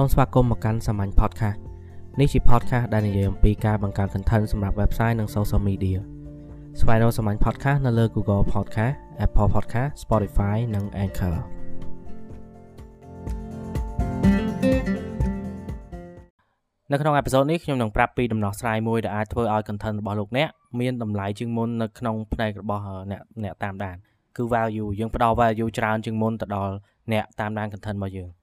សូមស្វាគមន៍មកកាន់សាមញ្ញ podcast នេះជា podcast ដែលនិយាយអំពីការបង្កើត content សម្រាប់ website និង social media ស្វែងរកសាមញ្ញ podcast នៅលើ Google Podcast Apple Podcast Spotify និង Anchor នៅក្នុងអេពីសូតនេះខ្ញុំនឹងប្រាប់ពីដំណោះស្រាយមួយដែលអាចធ្វើឲ្យ content របស់លោកអ្នកមានតម្លៃជាងមុននៅក្នុងផ្នែករបស់អ្នកអ្នកតាមដានគឺ value យើងផ្ដល់ value ច្រើនជាងមុនទៅដល់អ្នកតាមដាន content របស់យើង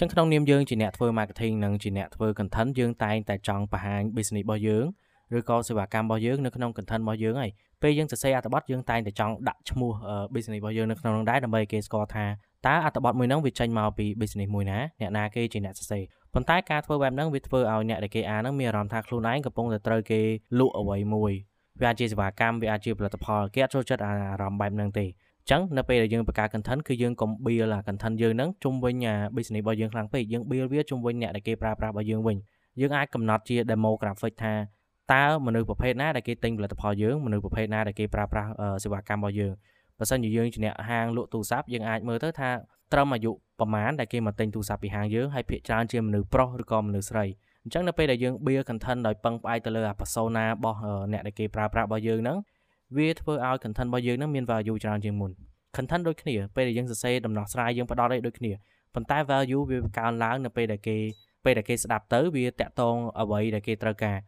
ចឹងក្នុងនាមយើងជាអ្នកធ្វើ marketing និងជាអ្នកធ្វើ content យើងតែងតែចង់បង្ហាញ business របស់យើងឬក៏សេវាកម្មរបស់យើងនៅក្នុង content របស់យើងហើយពេលយើងសរសេរអត្ថបទយើងតែងតែចង់ដាក់ឈ្មោះ business របស់យើងនៅក្នុងនោះដែរដើម្បីគេស្គាល់ថាតើអត្ថបទមួយហ្នឹងវាចេញមកពី business មួយណាអ្នកណាគេជាអ្នកសរសេរប៉ុន្តែការធ្វើបែបហ្នឹងវាធ្វើឲ្យអ្នកដែលគេអានហ្នឹងមានអារម្មណ៍ថាខ្លួនឯងកំពុងតែត្រូវគេលក់អ្វីមួយវាអាចជាសេវាកម្មវាអាចជាផលិតផលគេអត់ចូលចិត្តអារម្មណ៍បែបហ្នឹងទេ ចឹងនៅពេលដែលយើងបង្កើត content គឺយើងកុំ build អា content យើងហ្នឹងជុំវិញអា business របស់យើងខ្លាំងពេកយើង build វាជុំវិញអ្នកដែលគេប្រើប្រាស់របស់យើងវិញយើងអាចកំណត់ជា demographic ថាតើមនុស្សប្រភេទណាដែលគេទិញផលិតផលយើងមនុស្សប្រភេទណាដែលគេប្រើប្រាស់សេវាកម្មរបស់យើងបើសិនជាយើងជាអ្នកហាងលក់ទូរស័ព្ទយើងអាចមើលទៅថាត្រឹមអាយុប្រមាណដែលគេមកទិញទូរស័ព្ទពីហាងយើងហើយភាគច្រើនជាមនុស្សប្រុសឬក៏មនុស្សស្រីអញ្ចឹងនៅពេលដែលយើង build content ដោយពឹងផ្អែកទៅលើអា persona របស់អ្នកដែលគេប្រើប្រាស់របស់យើងហ្នឹង វាធ្វើឲ្យ content របស់យើងហ្នឹងមាន value ច្រើនជាងមុន content ដូចគ្នាពេលដែលយើងសរសេរដំណោះស្រាយយើងផ្ដល់ឲ្យដូចគ្នាប៉ុន្តែ value វាកើនឡើងនៅពេលដែលគេពេលដែលគេស្ដាប់ទៅវាតាក់ទងអ្វីដែលគេត្រូវការ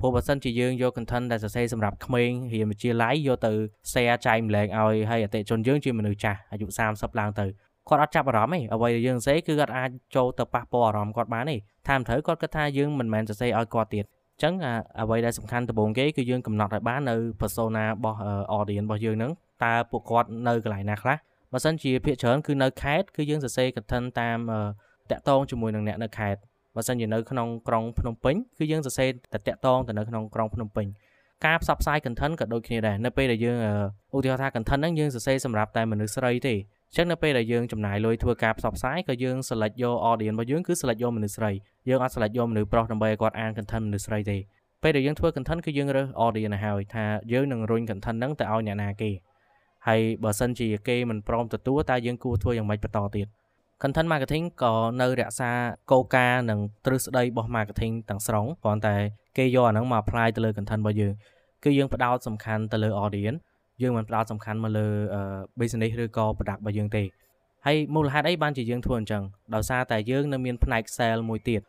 ព្រោះបើសិនជាយើងយក content ដែលសរសេរសម្រាប់ក្មេងរៀនវិទ្យាល័យយកទៅ share ចែកម្លែងឲ្យឲ្យអតិជនយើងជាមនុស្សចាស់អាយុ30ឡើងទៅគាត់អត់ចាប់អារម្មណ៍ទេអ្វីដែលយើងសរសេរគឺគាត់អាចចូលទៅប៉ះពាល់អារម្មណ៍គាត់បានទេតាមត្រូវគាត់គិតថាយើងមិនមែនសរសេរឲ្យគាត់ទៀត អញ្ចឹងអ្វីដែលសំខាន់ដំបូងគេគឺយើងកំណត់ឲ្យបាននៅ persona របស់ audience របស់យើងហ្នឹងតើពួកគាត់នៅកន្លែងណាខ្លះបើសិនជាភាគច្រើនគឺនៅខេត្តគឺយើងសរសេរ content តាមតាក់ទងជាមួយនឹងអ្នកនៅខេត្តបើសិនជានៅក្នុងក្រុងភ្នំពេញគឺយើងសរសេរតែតាក់ទងទៅនៅក្នុងក្រុងភ្នំពេញការផ្សព្វផ្សាយ content ក៏ដូចគ្នាដែរនៅពេលដែលយើងឧទាហរណ៍ថា content ហ្នឹងយើងសរសេរសម្រាប់តែមនុស្សស្រីទេ អញ្ចឹងនៅពេលដែលយើងចំណាយលុយធ្វើការផ្សព្វផ្សាយក៏យើង select យក audience របស់យើងគឺ select យកមនុស្សស្រីយើងអត់ select យកមនុស្សប្រុសដើម្បីឲ្យគាត់អាន content មនុស្សស្រីទេពេលដែលយើងធ្វើ content គឺយើងរើស audience ទៅហើយថាយើងនឹងរុញ content ហ្នឹងទៅឲ្យអ្នកណាគេហើយបើសិនជាគេមិនព្រមទទួលតើយើងគួរធ្វើយ៉ាងម៉េចបន្តទៀត content marketing ក៏នៅរក្សាគោលការណ៍និងទ្រឹស្ដីរបស់ marketing ទាំងស្រុងគ្រាន់តែគេយកអាហ្នឹងមក apply ទៅលើ content របស់យើងគឺយើងផ្ដោតសំខាន់ទៅលើ audience យើងមិនផ្ដោតសំខាន់មកលើ business ឬក៏ product របស់យើងទេហើយមូលហេតុអីបានជាយើងធ្វើអញ្ចឹងដោយសារតែយើងនៅមានផ្នែក sale មួយទៀត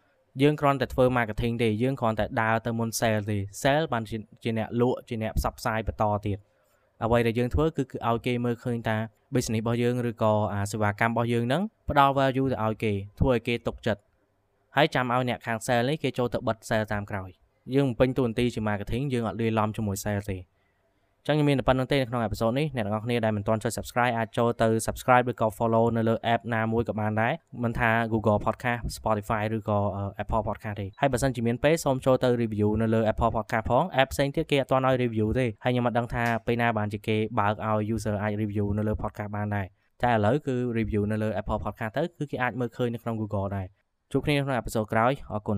យើងគ្រាន់តែធ្វើ marketing ទេយើងគ្រាន់តែដើរទៅមុន sale ទេ sale បានជាអ្នកលក់ជាអ្នកផ្សព្វផ្សាយបន្តទៀតអ្វីដែលយើងធ្វើគឺគឺឲ្យគេមើលឃើញថា business របស់យើងឬក៏អាសេវាកម្មរបស់យើងហ្នឹងផ្ដល់ value ទៅឲ្យគេធ្វើឲ្យគេទុកចិត្តហើយចាំឲ្យអ្នកខាង sale នេះគេចូលទៅបិទ sale តាមក្រោយយើងបំពេញតួនាទីជា marketing យើងអត់លាយឡំជាមួយ sale ទេ ចឹងខ្ញុំមានតែប៉ុណ្្នឹងទេនៅក្នុងអេពីសូតនេះអ្នកទាំងអស់គ្នាដែលមិនទាន់ចុច Subscribe អាចចូលទៅ Subscribe ឬក៏ Follow នៅលើ app ណាមួយក៏បានដែរមិនថា Google Podcast Spotify ឬក៏ Apple Podcast ទេហើយបើសិនជាមានពេលសូមចូលទៅ review នៅលើ Apple Podcast ផង app ផ្សេងទៀតគេអត់ទាន់ឲ្យ review ទេហើយខ្ញុំមិនដឹងថាពេលណាបានជាគេបើកឲ្យ user អាច review នៅលើ podcast បានដែរតែឥឡូវគឺ review នៅលើ Apple Podcast ទៅគឺគេអាចមើលឃើញនៅក្នុង Google ដែរជួបគ្នាក្នុងអេពីសូតក្រោយអរគុណ